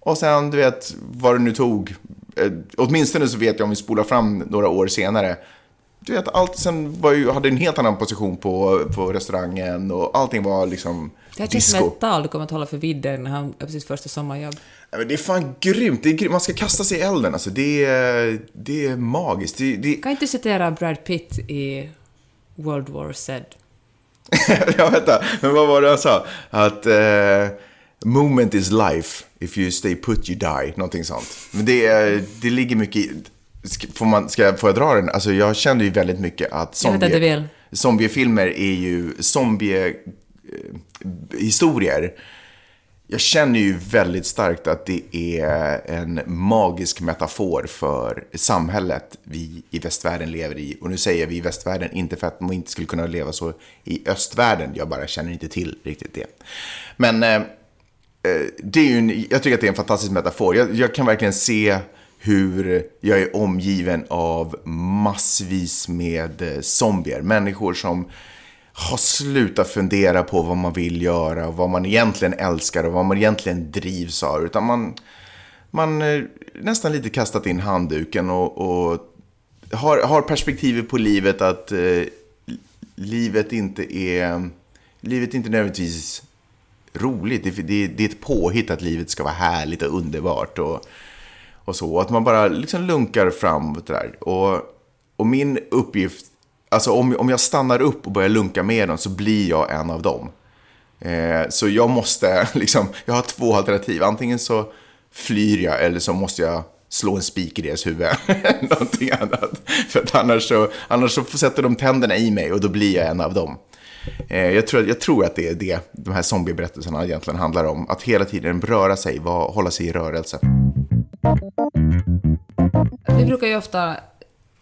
Och sen, du vet, vad det nu tog. Eh, åtminstone så vet jag om vi spolar fram några år senare. Du vet, allt sen var ju, hade en helt annan position på, på restaurangen och allting var liksom Det här känns som ett tal du kommer att hålla för Widder när han är på sitt första sommarjobb. Men det är fan grymt. Det är grymt. Man ska kasta sig i elden. Alltså, det, är, det är magiskt. Det, det, Kan inte citera Brad Pitt i World War Z? ja, vänta. Men vad var det han sa? Att eh, moment is life. If you stay put you die. Någonting sånt. Men det, det ligger mycket i... Ska, får, man, ska jag, får jag dra den? Alltså jag känner ju väldigt mycket att zombie, zombiefilmer är ju zombie-historier. Jag känner ju väldigt starkt att det är en magisk metafor för samhället vi i västvärlden lever i. Och nu säger vi i västvärlden, inte för att man inte skulle kunna leva så i östvärlden. Jag bara känner inte till riktigt det. Men eh, eh, det är ju en, jag tycker att det är en fantastisk metafor. Jag, jag kan verkligen se hur jag är omgiven av massvis med eh, zombier. Människor som har slutat fundera på vad man vill göra och vad man egentligen älskar och vad man egentligen drivs av. Utan man, man eh, nästan lite kastat in handduken och, och har, har perspektivet på livet att eh, livet inte är livet är inte nödvändigtvis roligt. Det, det, det är ett påhitt att livet ska vara härligt och underbart och, och så. Och att man bara liksom lunkar framåt där. Och, och min uppgift, alltså om, om jag stannar upp och börjar lunka med dem så blir jag en av dem. Eh, så jag måste, liksom, jag har två alternativ. Antingen så flyr jag eller så måste jag slå en spik i deras huvud. Någonting annat. För att annars så, annars så sätter de tänderna i mig och då blir jag en av dem. Eh, jag, tror, jag tror att det är det de här zombieberättelserna egentligen handlar om. Att hela tiden röra sig, var, hålla sig i rörelse. Vi brukar ju ofta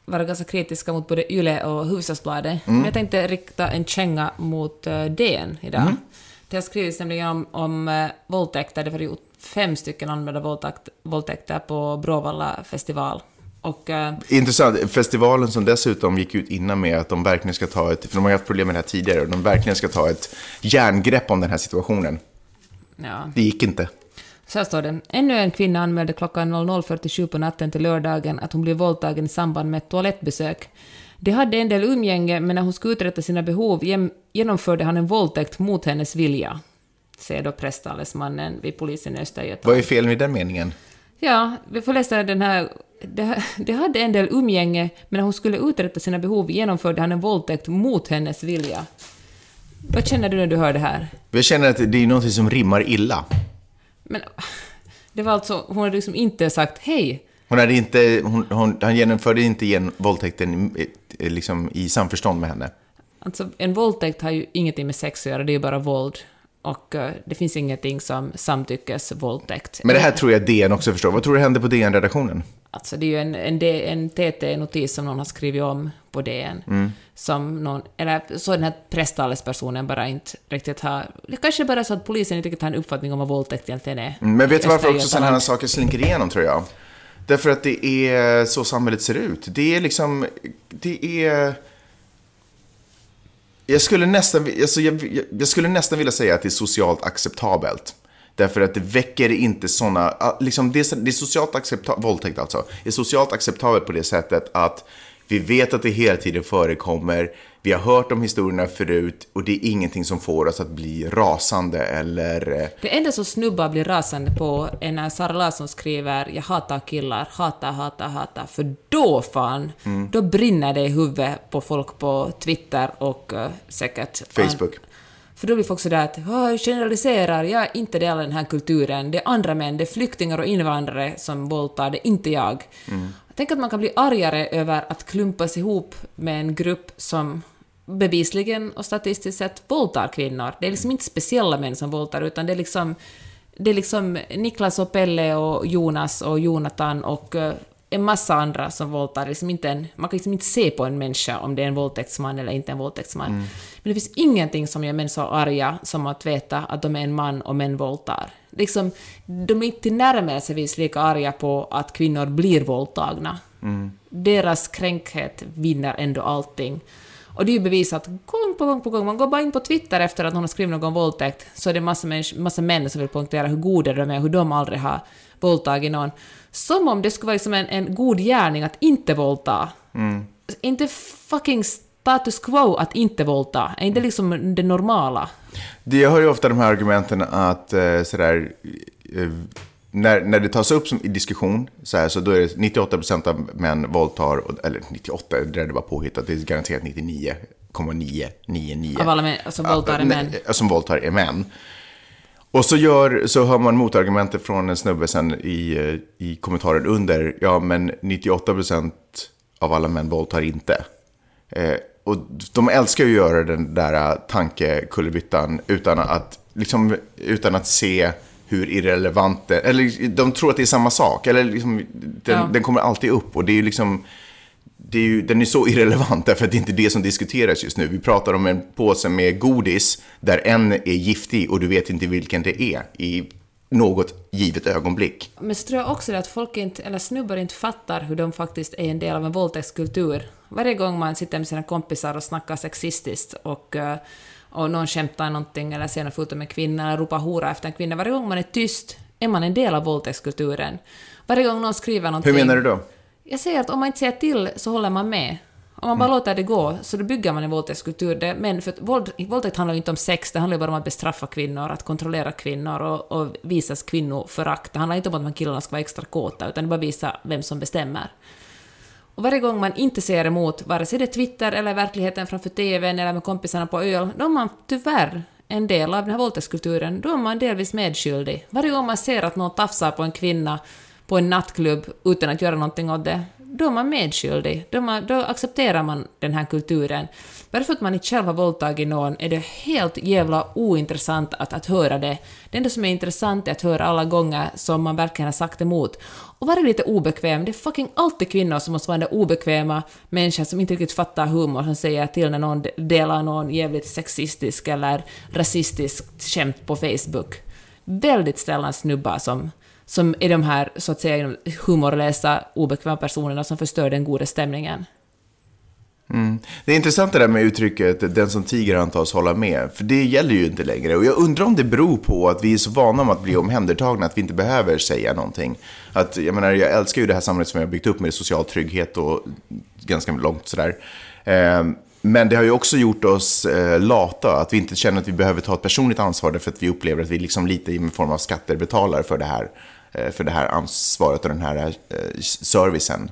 vara ganska kritiska mot både YLE och Hufvudstadsbladet. Mm. Men jag tänkte rikta en känga mot uh, DN idag. Mm. Det har skrivits nämligen om, om uh, våldtäkter. Det var ju fem stycken anmälda våldtäkt, våldtäkter på Bråvalla festival. Och uh, Intressant. Festivalen som dessutom gick ut innan med att de verkligen ska ta ett, för de har haft problem med det här tidigare, de verkligen ska ta ett järngrepp om den här situationen. ja, Det gick inte. Så här står det. Ännu en kvinna anmälde klockan 00.47 på natten till lördagen att hon blev våldtagen i samband med ett toalettbesök. De hade en del umgänge, men när hon skulle uträtta sina behov genomförde han en våldtäkt mot hennes vilja, säger då presstalesmannen vid polisen i Östergötland. Vad är fel med den meningen? Ja, vi får läsa den här. Det, det hade en del umgänge, men när hon skulle uträtta sina behov genomförde han en våldtäkt mot hennes vilja. Vad känner du när du hör det här? Jag känner att det är något som rimmar illa. Men det var alltså, hon hade liksom inte sagt hej, Hon hade inte, hon, hon, han genomförde inte igen våldtäkten i- liksom, i samförstånd med henne. Alltså, en våldtäkt har ju ingenting med sex att göra, det är ju bara våld. Och eh, det finns ingenting som samtyckesvåldtäkt. Men det här tror jag DN också förstår. Vad tror du hände på DN-redaktionen? Alltså det är ju en, en, en TT-notis som någon har skrivit om på DN. Mm. Som någon, eller så den här presstalespersonen bara inte riktigt har... Det kanske bara är så att polisen inte riktigt har en uppfattning om vad våldtäkt egentligen är. Mm, Men vet du varför också sådana här saker slinker igenom, tror jag? Därför att det är så samhället ser ut. Det är liksom, det är... Jag skulle nästan, alltså jag, jag, jag skulle nästan vilja säga att det är socialt acceptabelt. Därför att det väcker inte sådana, liksom det, är- det är socialt acceptabelt, våldtäkt alltså, är socialt acceptabelt på det sättet att vi vet att det hela tiden förekommer, vi har hört de historierna förut och det är ingenting som får oss att bli rasande eller eh, Det enda som snubbar blir rasande på är när Sara Larsson skriver “Jag hatar killar, hatar, hatar, hatar”, för då fan, Mm. då brinner det i huvudet på folk på Twitter och uh, säkert... Facebook. För då blir folk sådär att "Åh, jag generaliserar, jag är inte del av den här kulturen, det är andra män, det är flyktingar och invandrare som våldtar, det är inte jag. Tänk att man kan bli argare över att klumpas ihop med en grupp som bevisligen och statistiskt sett våldtar kvinnor. Det är liksom inte speciella män som våldtar, utan det är liksom, det är liksom Niklas och Pelle och Jonas och Jonathan och eh, en massa andra som våldtar. Liksom inte en, man kan liksom inte se på en människa om det är en våldtäktsman eller inte en våldtäktsman. Men det finns ingenting som gör män så arga som att veta att de är en man och män våldtar. Liksom, de är inte tillnärmelsevis lika arga på att kvinnor blir våldtagna. Deras kränkhet vinner ändå allting. Och det är ju bevisat gång på gång på gång. Man går bara in på Twitter efter att någon har skrivit någon våldtäkt, så är det massa, massa män som vill poängtera hur goda de är hur de aldrig har våldtagit någon. Som om det skulle vara liksom en, en god gärning att inte våldta. Inte fucking status quo att inte våldta? Är inte liksom det normala? Det, jag hör ju ofta de här argumenten att eh, sådär, eh, när, när det tas upp som, i diskussion så, här, så då är det 98% av män våldtar, och- eller 98, det där är bara påhittat, det är garanterat 99,999. Av alla män som våldtar är män. Som våldtar är män. Och så, gör, så hör man motargumentet från en snubbe sen i, eh, i kommentaren under. Ja, men 98% av alla män våldtar inte. Eh, och de älskar ju att göra den där tankekullerbyttan utan att, liksom, utan att se hur irrelevant det Eller de tror att det är samma sak. Eller liksom, den, Ja. den kommer alltid upp och det är ju liksom är ju, den är så irrelevant därför att det är inte det som diskuteras just nu. Vi pratar om en påse med godis där en är giftig och du vet inte vilken det är i något givet ögonblick. Men så tror jag också att folk inte, eller snubbar inte fattar hur de faktiskt är en del av en våldtäktskultur. Varje gång man sitter med sina kompisar och snackar sexistiskt och, eh, och någon skämtar någonting eller ser någon foto med en kvinna eller ropar hora efter en kvinna, varje gång man är tyst är man en del av våldtäktskulturen. Varje gång någon skriver någonting... Hur menar du då? Jag säger att om man inte säger till så håller man med. Om man bara Mm. låter det gå så då bygger man en våldtäktskultur. Men för att våld, våldtäkt handlar ju inte om sex, det handlar ju bara om att bestraffa kvinnor, att kontrollera kvinnor och, och visas kvinnoförakt. Det handlar inte om att man killarna ska vara extra kåta, utan det bara visa vem som bestämmer. Och varje gång man inte säger emot, vare sig det är Twitter eller verkligheten framför TVn eller med kompisarna på öl, då är man tyvärr en del av den här våldtäktskulturen, då är man delvis medskyldig. Varje gång man ser att någon tafsar på en kvinna på en nattklubb utan att göra någonting åt det, då är man medskyldig. Då, man, då accepterar man den här kulturen. Bara för att man inte själv har våldtagit någon är det helt jävla ointressant att, att höra det. Det enda som är intressant är att höra alla gånger som man verkligen har sagt emot. Och vara lite obekväm. Det är fucking alltid kvinnor som måste vara den där obekväma människan som inte riktigt fattar humor, som säger till när någon delar någon jävligt sexistisk eller rasistisk skämt på Facebook. Väldigt sällan snubbar som, som är de här, så att säga, humorlösa, obekväma personerna som förstör den goda stämningen. Mm. Det är intressant det där med uttrycket den som tiger antas hålla med. För det gäller ju inte längre. Och jag undrar om det beror på att vi är så vana med att bli omhändertagna att vi inte behöver säga någonting. Att, jag menar, jag älskar ju det här samhället som jag har byggt upp med social trygghet och ganska långt sådär. Eh, men det har ju också gjort oss eh, lata, att vi inte känner att vi behöver ta ett personligt ansvar därför att vi upplever att vi liksom lite i form av skatter betalar för det här, eh, för det här ansvaret och den här eh, servicen.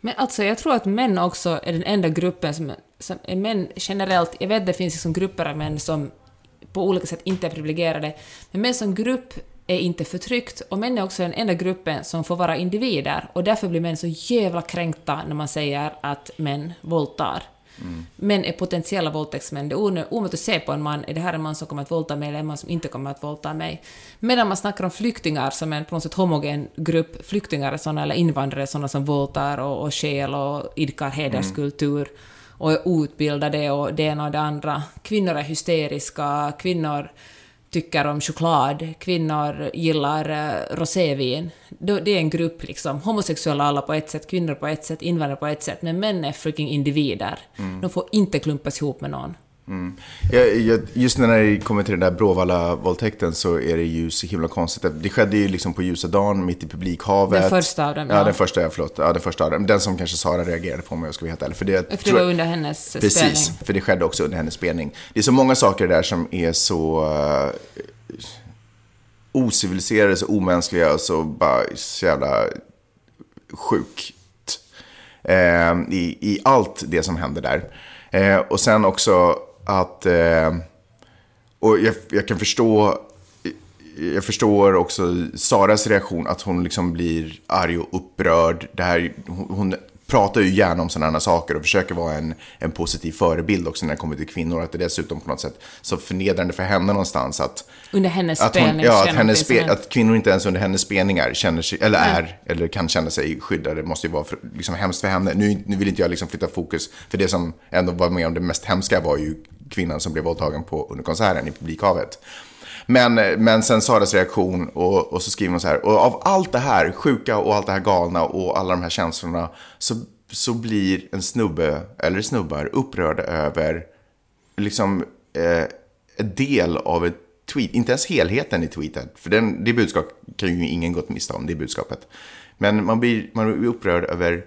Men alltså, jag tror att män också är den enda gruppen som, som är män generellt, jag vet det finns liksom grupper av män som på olika sätt inte är privilegierade, men män som grupp är inte förtryckt och män är också den enda gruppen som får vara individer och därför blir män så jävla kränkta när man säger att män våldtar. Män är potentiella våldtäktsmän. Det är omöjligt att se på en man, är det här en man som kommer att våldta mig eller en man som inte kommer att våldta mig? Medan man snackar om flyktingar som en på något sätt homogen grupp, flyktingar är eller invandrare sådana som våldtar och, och skäl och idkar hederskultur och är outbildade och det ena och det andra. Kvinnor är hysteriska, kvinnor tycker om choklad, kvinnor gillar eh, rosévin. Det är en grupp liksom. Homosexuella alla på ett sätt, kvinnor på ett sätt, invandrare på ett sätt, men män är freaking individer. De får inte klumpas ihop med någon. Mm. Jag, jag, just när det kommer till den där Bråvalla-våldtäkten så är det ju så himla konstigt. Det skedde ju liksom på ljusa dagen, mitt i publikhavet. Den första av dem, ja. ja. den första, ja, förlåt. Ja, den första av dem. Den som kanske Sara reagerade på om jag ska vara helt ärlig. För det, För det var under hennes Precis, spelning. för det skedde också under hennes spelning. Det är så många saker där som är så uh, ociviliserade, så omänskliga och så bara så jävla sjukt. Eh, i, I allt det som händer där. Eh, och sen också att... Eh, och jag, jag kan förstå... Jag förstår också Saras reaktion, att hon liksom blir arg och upprörd. Det här, hon, hon pratar ju gärna om sådana saker och försöker vara en, en positiv förebild också när det kommer till kvinnor. Att det dessutom på något sätt så förnedrande för henne någonstans att... Under hennes Att, hon, ja, att, hennes spe, att kvinnor inte ens under hennes spelningar känner sig, eller är, eller kan känna sig skyddade. Det måste ju vara för, liksom hemskt för henne. Nu, nu vill inte jag liksom flytta fokus, för det som ändå var med om det mest hemska var ju kvinnan som blev våldtagen på, under konserten i publikhavet. Men, men sen Saras reaktion och, och så skriver hon så här, och av allt det här sjuka och allt det här galna och alla de här känslorna så, så blir en snubbe, eller snubbar, upprörda över liksom eh, en del av ett tweet, inte ens helheten i tweeten, för den, det budskapet kan ju ingen gått miste om, det budskapet. Men man blir, man blir upprörd över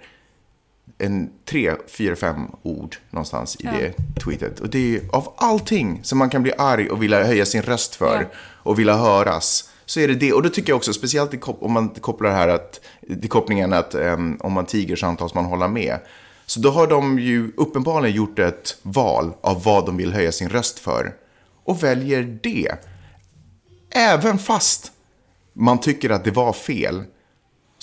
en tre, fyra, fem ord någonstans i det tweetet. Och det är ju av allting som man kan bli arg och vilja höja sin röst för Ja. och vilja höras. Så är det det. Och då tycker jag också, speciellt om man kopplar det här att, till kopplingen att em, om man tiger så antas man hålla med. Så då har de ju uppenbarligen gjort ett val av vad de vill höja sin röst för. Och väljer det. Även fast man tycker att det var fel.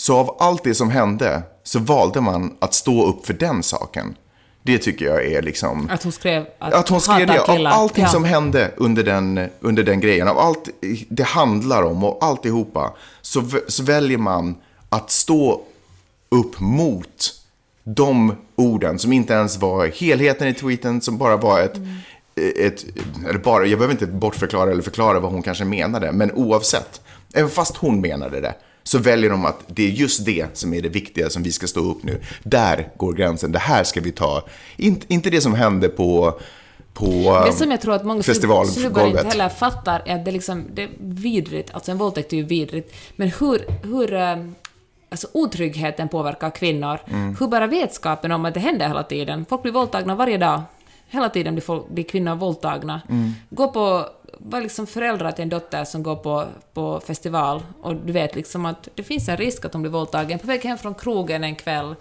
Så av allt det som hände så valde man att stå upp för den saken. Det tycker jag är liksom... Att hon skrev att, Att hon skrev det, av allting Ja. som hände under den, under den grejen, av allt det handlar om och alltihopa, så, så väljer man att stå upp mot de orden som inte ens var helheten i tweeten, som bara var ett, ett eller bara, jag behöver inte bortförklara eller förklara vad hon kanske menade, men oavsett, även fast hon menade det, så väljer de att det är just det som är det viktiga som vi ska stå upp nu. Där går gränsen, det här ska vi ta. Inte, inte det som hände på, på Det som jag tror att många snubbar festivalgolvet. inte heller fattar är att det, liksom, det är vidrigt, alltså en våldtäkt är ju vidrigt, men hur, hur eh, alltså otryggheten påverkar kvinnor, Mm. hur bara vetskapen om att det händer hela tiden, folk blir våldtagna varje dag, hela tiden blir, folk, blir kvinnor våldtagna. Mm. Gå på, var liksom föräldrar till en dotter som går på, på festival och du vet liksom att det finns en risk att hon blir våldtagen på väg hem från krogen en kväll,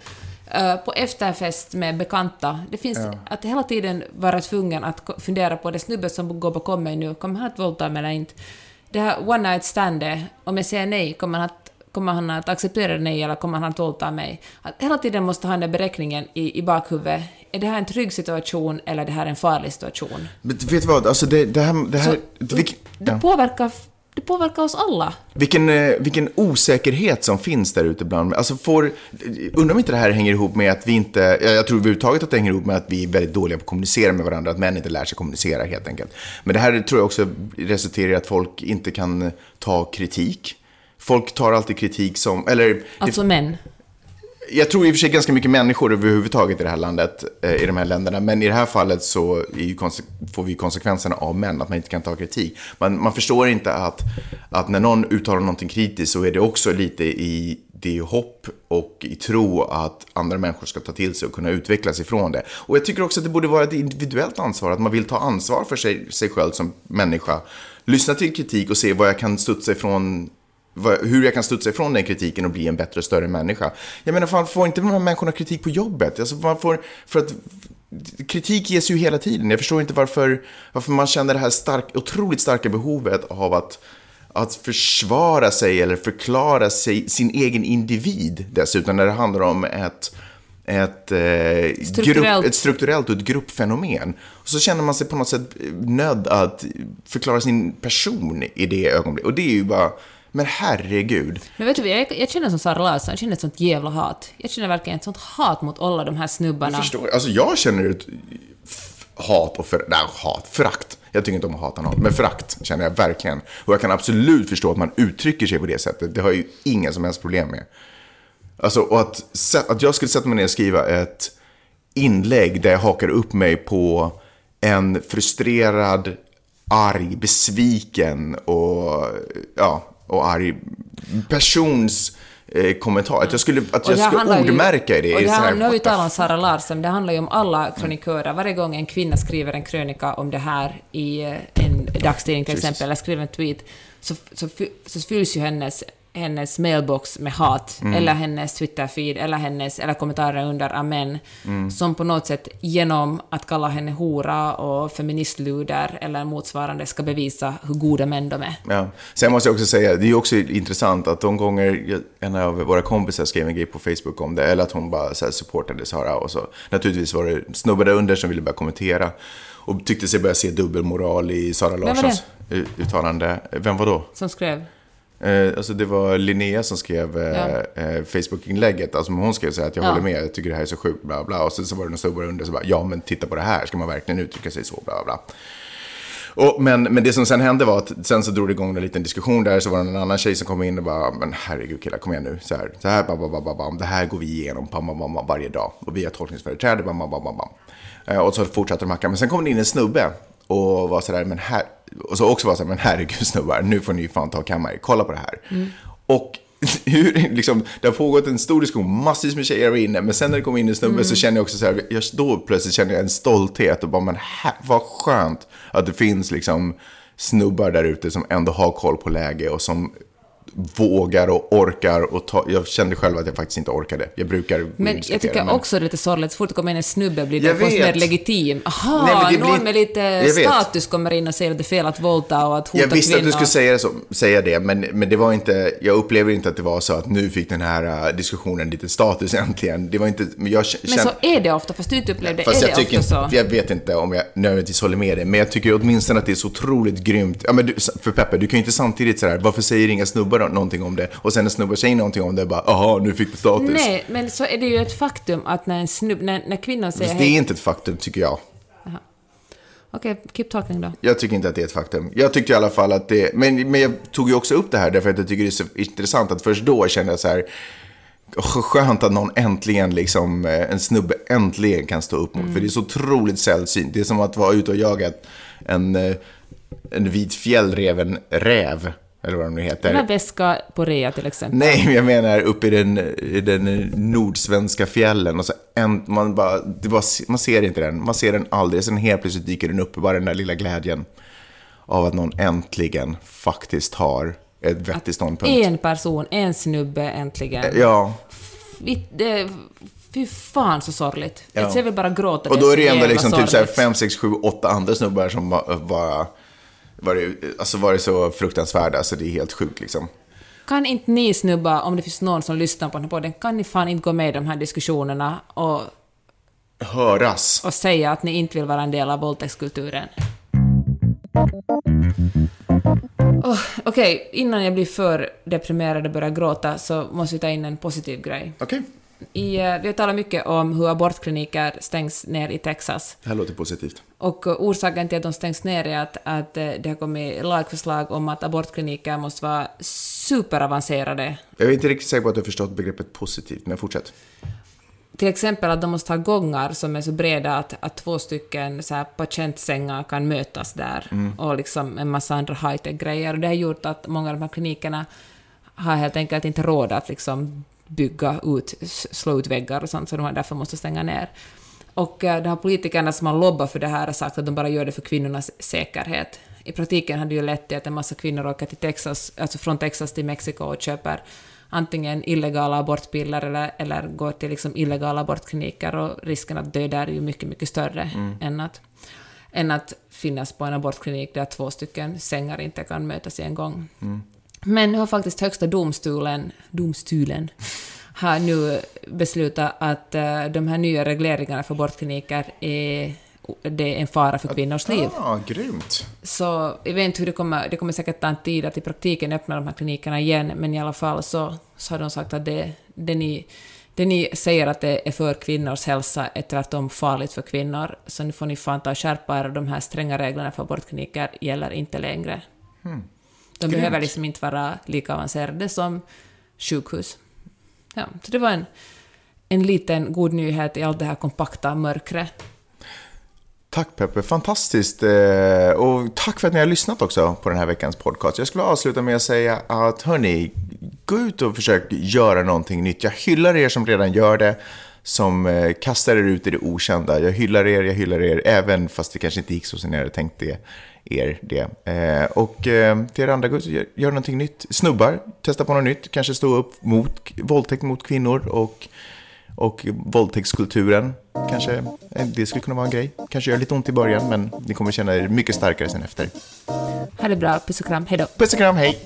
eh, på efterfest med bekanta. Det finns att hela tiden vara tvungen att fundera på det snubbe som går bakom mig nu, kommer han att våldta mig eller inte? Det här one night standet, om jag säger nej, kommer han att Kommer han att acceptera det nej eller kommer han att våldta mig? Att hela tiden måste ha den beräkningen i, i bakhuvudet. Är det här en trygg situation eller är det här en farlig situation? Men vet du vad, alltså det, det här... Det här Så- vilken, Det, påverkar, det påverkar oss alla. vilken, eh, vilken osäkerhet som finns där ute bland... Alltså får, undrar om inte det här hänger ihop med att vi inte... Jag tror överhuvudtaget att det hänger ihop med att vi är väldigt dåliga på att kommunicera med varandra, att män inte lär sig kommunicera helt enkelt. Men det här tror jag också resulterar i att folk inte kan ta kritik. Folk tar alltid kritik som... Eller, Alltså män. jag tror i och för sig ganska mycket människor överhuvudtaget i det här landet, eh, i de här länderna. Men i det här fallet så får vi konsekvenserna av män, att man inte kan ta kritik. Man, man förstår inte att, att när någon uttalar någonting kritiskt så är det också lite i det är hopp och i tro att andra människor ska ta till sig och kunna utvecklas ifrån det. Och jag tycker också att det borde vara ett individuellt ansvar, att man vill ta ansvar för sig, sig själv som människa. Lyssna till kritik och se vad jag kan studsa ifrån hur jag kan studsa ifrån den kritiken och bli en bättre större människa. Jag menar, fan, får inte de här människorna kritik på jobbet? Alltså, man får, för att kritik ges ju hela tiden. Jag förstår inte varför, varför man känner det här stark, otroligt starka behovet av att, att försvara sig eller förklara sig, sin egen individ dessutom, när det handlar om ett ett, eh, Strukturellt. grupp, ett strukturellt och ett gruppfenomen. Och så känner man sig på något sätt nödd att förklara sin person i det ögonblicket. Och det är ju bara, men herregud. Men vet du jag, jag känner som Sara Larsson, jag känner ett sånt jävla hat. Jag känner verkligen ett sånt hat mot alla de här snubbarna. Jag förstår, alltså jag känner ett hat och för, nej, hat, förakt. Jag tycker inte om att hata någon, men förakt känner jag verkligen. Och jag kan absolut förstå att man uttrycker sig på det sättet. Det har jag ju inga som helst problem med. Alltså, och att, att jag skulle sätta mig ner och skriva ett inlägg där jag hakar upp mig på en frustrerad, arg, besviken och, ja, och arg persons eh, kommentar. Att jag skulle, att jag skulle handlar ju- ordmärka i det. Och det här, nu talat om Sara Larsson, det handlar ju om alla kronikörer. Varje gång en kvinna skriver en krönika om det här i eh, en dagstidning till exempel, eller skriver en tweet, så, så, så fylls ju hennes, hennes mailbox med hat, Mm. eller hennes Twitter-feed, eller hennes, eller kommentarer under amen, Mm. som på något sätt genom att kalla henne hora och feministluder eller motsvarande ska bevisa hur goda män de är. Ja. Sen måste jag också säga, det är ju också intressant att de gånger en av våra kompisar skrev en grej på Facebook om det, eller att hon bara så här supportade Sara och så. Naturligtvis var det snubbar där under som ville börja kommentera och tyckte sig börja se dubbelmoral i Sara Larssons u- uttalande. Vem var då? Som skrev Eh, alltså det var Linnea som skrev eh, Ja. eh, Facebook-inlägget. Alltså hon skrev så här att jag Ja. håller med, jag tycker det här är så sjukt, bla bla. Och sen så var det någon snubbe under som bara, ja men titta på det här, ska man verkligen uttrycka sig så, bla bla. Och, men, men det som sen hände var att sen så drog det igång en liten diskussion där, så var det en annan tjej som kom in och bara, men herregud killar, kom igen nu, så här, så här, bam, bam, bam, bam, det här går vi igenom bam, bam, bam, varje dag. Och vi har tolkningsföreträde, bam, bam, bam, bam, bam. Och så fortsatte de hacka, men sen kom det in en snubbe och var sådär, men här, och så också var så här, men herregud snubbar, nu får ni fan ta och kamma er, kolla på det här. Och hur, liksom, det har pågått en stor diskussion, massvis med tjejer var inne, men sen när det kom in en snubbe så känner jag också så här, jag, då plötsligt känner jag en stolthet och bara, men här, vad skönt att det finns liksom snubbar där ute som ändå har koll på läge och som vågar och orkar och ta, jag kände själv att jag faktiskt inte orkade. Jag brukar Men jag tycker men- också det är lite sorgligt, så fort det kommer in en snubbe blir det mer legitim. Aha, Nej, det någon blir- med lite status kommer in och säger att det är fel att våldta och att hota Jag visste kvinnor. att du skulle säga, så, säga det, men, men det var inte, jag upplever inte att det var så att nu fick den här uh, diskussionen lite status äntligen. Det var inte, men jag k- Men kände... så är det ofta, fast du inte upplever det, Fast är jag det tycker ofta inte, så. jag vet inte om jag nödvändigtvis håller med dig, men jag tycker åtminstone att det är så otroligt grymt. Ja, men du, för Peppe, du kan ju inte samtidigt sådär, varför säger inga snubbar någonting om det? Och sen när snubbar säger någonting om det, bara, aha, nu fick du status. Nej, men så är det ju ett faktum att när en snubb, när, när kvinnan säger Fast det är inte ett faktum, tycker jag. Okej, keep talking då. Jag tycker inte att det är ett faktum. Jag tyckte i alla fall att det... Men, men jag tog ju också upp det här därför att jag tycker det är så intressant att först då kände jag så här... "Åh, Skönt att någon äntligen, liksom, eh, en snubbe äntligen kan stå upp mot. För det är så otroligt sällsynt. Det är som att vara ute och jaga en, eh, en vit fjällreven räv. Eller vad de nu heter. Den här väska på rea till exempel. Nej, men jag menar uppe i den, i den nordsvenska fjällen. Och så en, man, bara, det bara, man ser inte den, man ser den aldrig. Sen helt plötsligt dyker den upp, bara den där lilla glädjen av att någon äntligen faktiskt har ett vettig ståndpunkt. En person, en snubbe äntligen. Ja, Vi, det, fy fan så sorgligt. Ja. Jag vill bara gråta. och då är det ändå liksom typ sorgligt. fem, sex, sju, åtta andra snubbar som bara, bara var det, alltså var det så fruktansvärda så det är helt sjukt liksom. Kan inte ni snubbar, om det finns någon som lyssnar på den här podden, kan ni fan inte gå med i de här diskussionerna och, Höras. och säga att ni inte vill vara en del av våldtäktskulturen? Oh, Okej, innan jag blir för deprimerad och börjar gråta så måste vi ta in en positiv grej. Okej, I, eh, vi har talat mycket om hur abortkliniker stängs ner i Texas. det här låter positivt. Och eh, orsaken till att de stängs ner är att, att eh, det har kommit lagförslag om att abortkliniker måste vara superavancerade. Jag är inte riktigt säker på att du har förstått begreppet positivt, men fortsätt. Till exempel att de måste ha gångar som är så breda att, att två stycken så här patientsängar kan mötas där och liksom en massa andra high-tech-grejer. Och det har gjort att många av de här klinikerna har helt enkelt inte råd att liksom bygga ut, slå ut väggar och sånt, så de har därför måste stänga ner. Och eh, de här politikerna som har lobbat för det här har sagt att de bara gör det för kvinnornas säkerhet. I praktiken hade det ju lett till att en massa kvinnor åker till Texas, alltså från Texas till Mexiko och köper antingen illegala abortpiller eller, eller går till liksom illegala abortkliniker och risken att dö där är ju mycket, mycket större än, att, än att finnas på en abortklinik där två stycken sängar inte kan mötas i en gång. Men nu har faktiskt högsta domstolen, domstolen har nu beslutat att eh, de här nya regleringarna för abortkliniker är, det är en fara för kvinnors liv. Ah, grymt. Så jag vet inte hur det kommer, det kommer säkert ta en tid att i praktiken öppna de här klinikerna igen, men i alla fall så, så har de sagt att det, det, ni, det ni säger att det är för kvinnors hälsa är tvärtom farligt för kvinnor, så nu får ni fan ta och skärpa er och de här stränga reglerna för abortkliniker gäller inte längre. De behöver liksom inte vara lika avancerade som sjukhus. Ja, så det var en, en liten god nyhet i allt det här kompakta mörkret. Tack Peppe, fantastiskt. Eh, Och tack för att ni har lyssnat också på den här veckans podcast. Jag skulle avsluta med att säga att hörni, gå ut och försök göra någonting nytt. Jag hyllar er som redan gör det, som eh, kastar er ut i det okända. Jag hyllar er, jag hyllar er, även fast det kanske inte gick så som ni hade tänkt det, er det. Eh, Och eh, till er andra, gör, gör någonting nytt. Snubbar, testa på något nytt. Kanske stå upp mot våldtäkt mot kvinnor och och våldtäktskulturen. Kanske eh, det skulle kunna vara en grej. Kanske gör lite ont i början, men ni kommer känna er mycket starkare sen efter. Ha det bra, puss och kram, hejdå! Puss och kram, hej!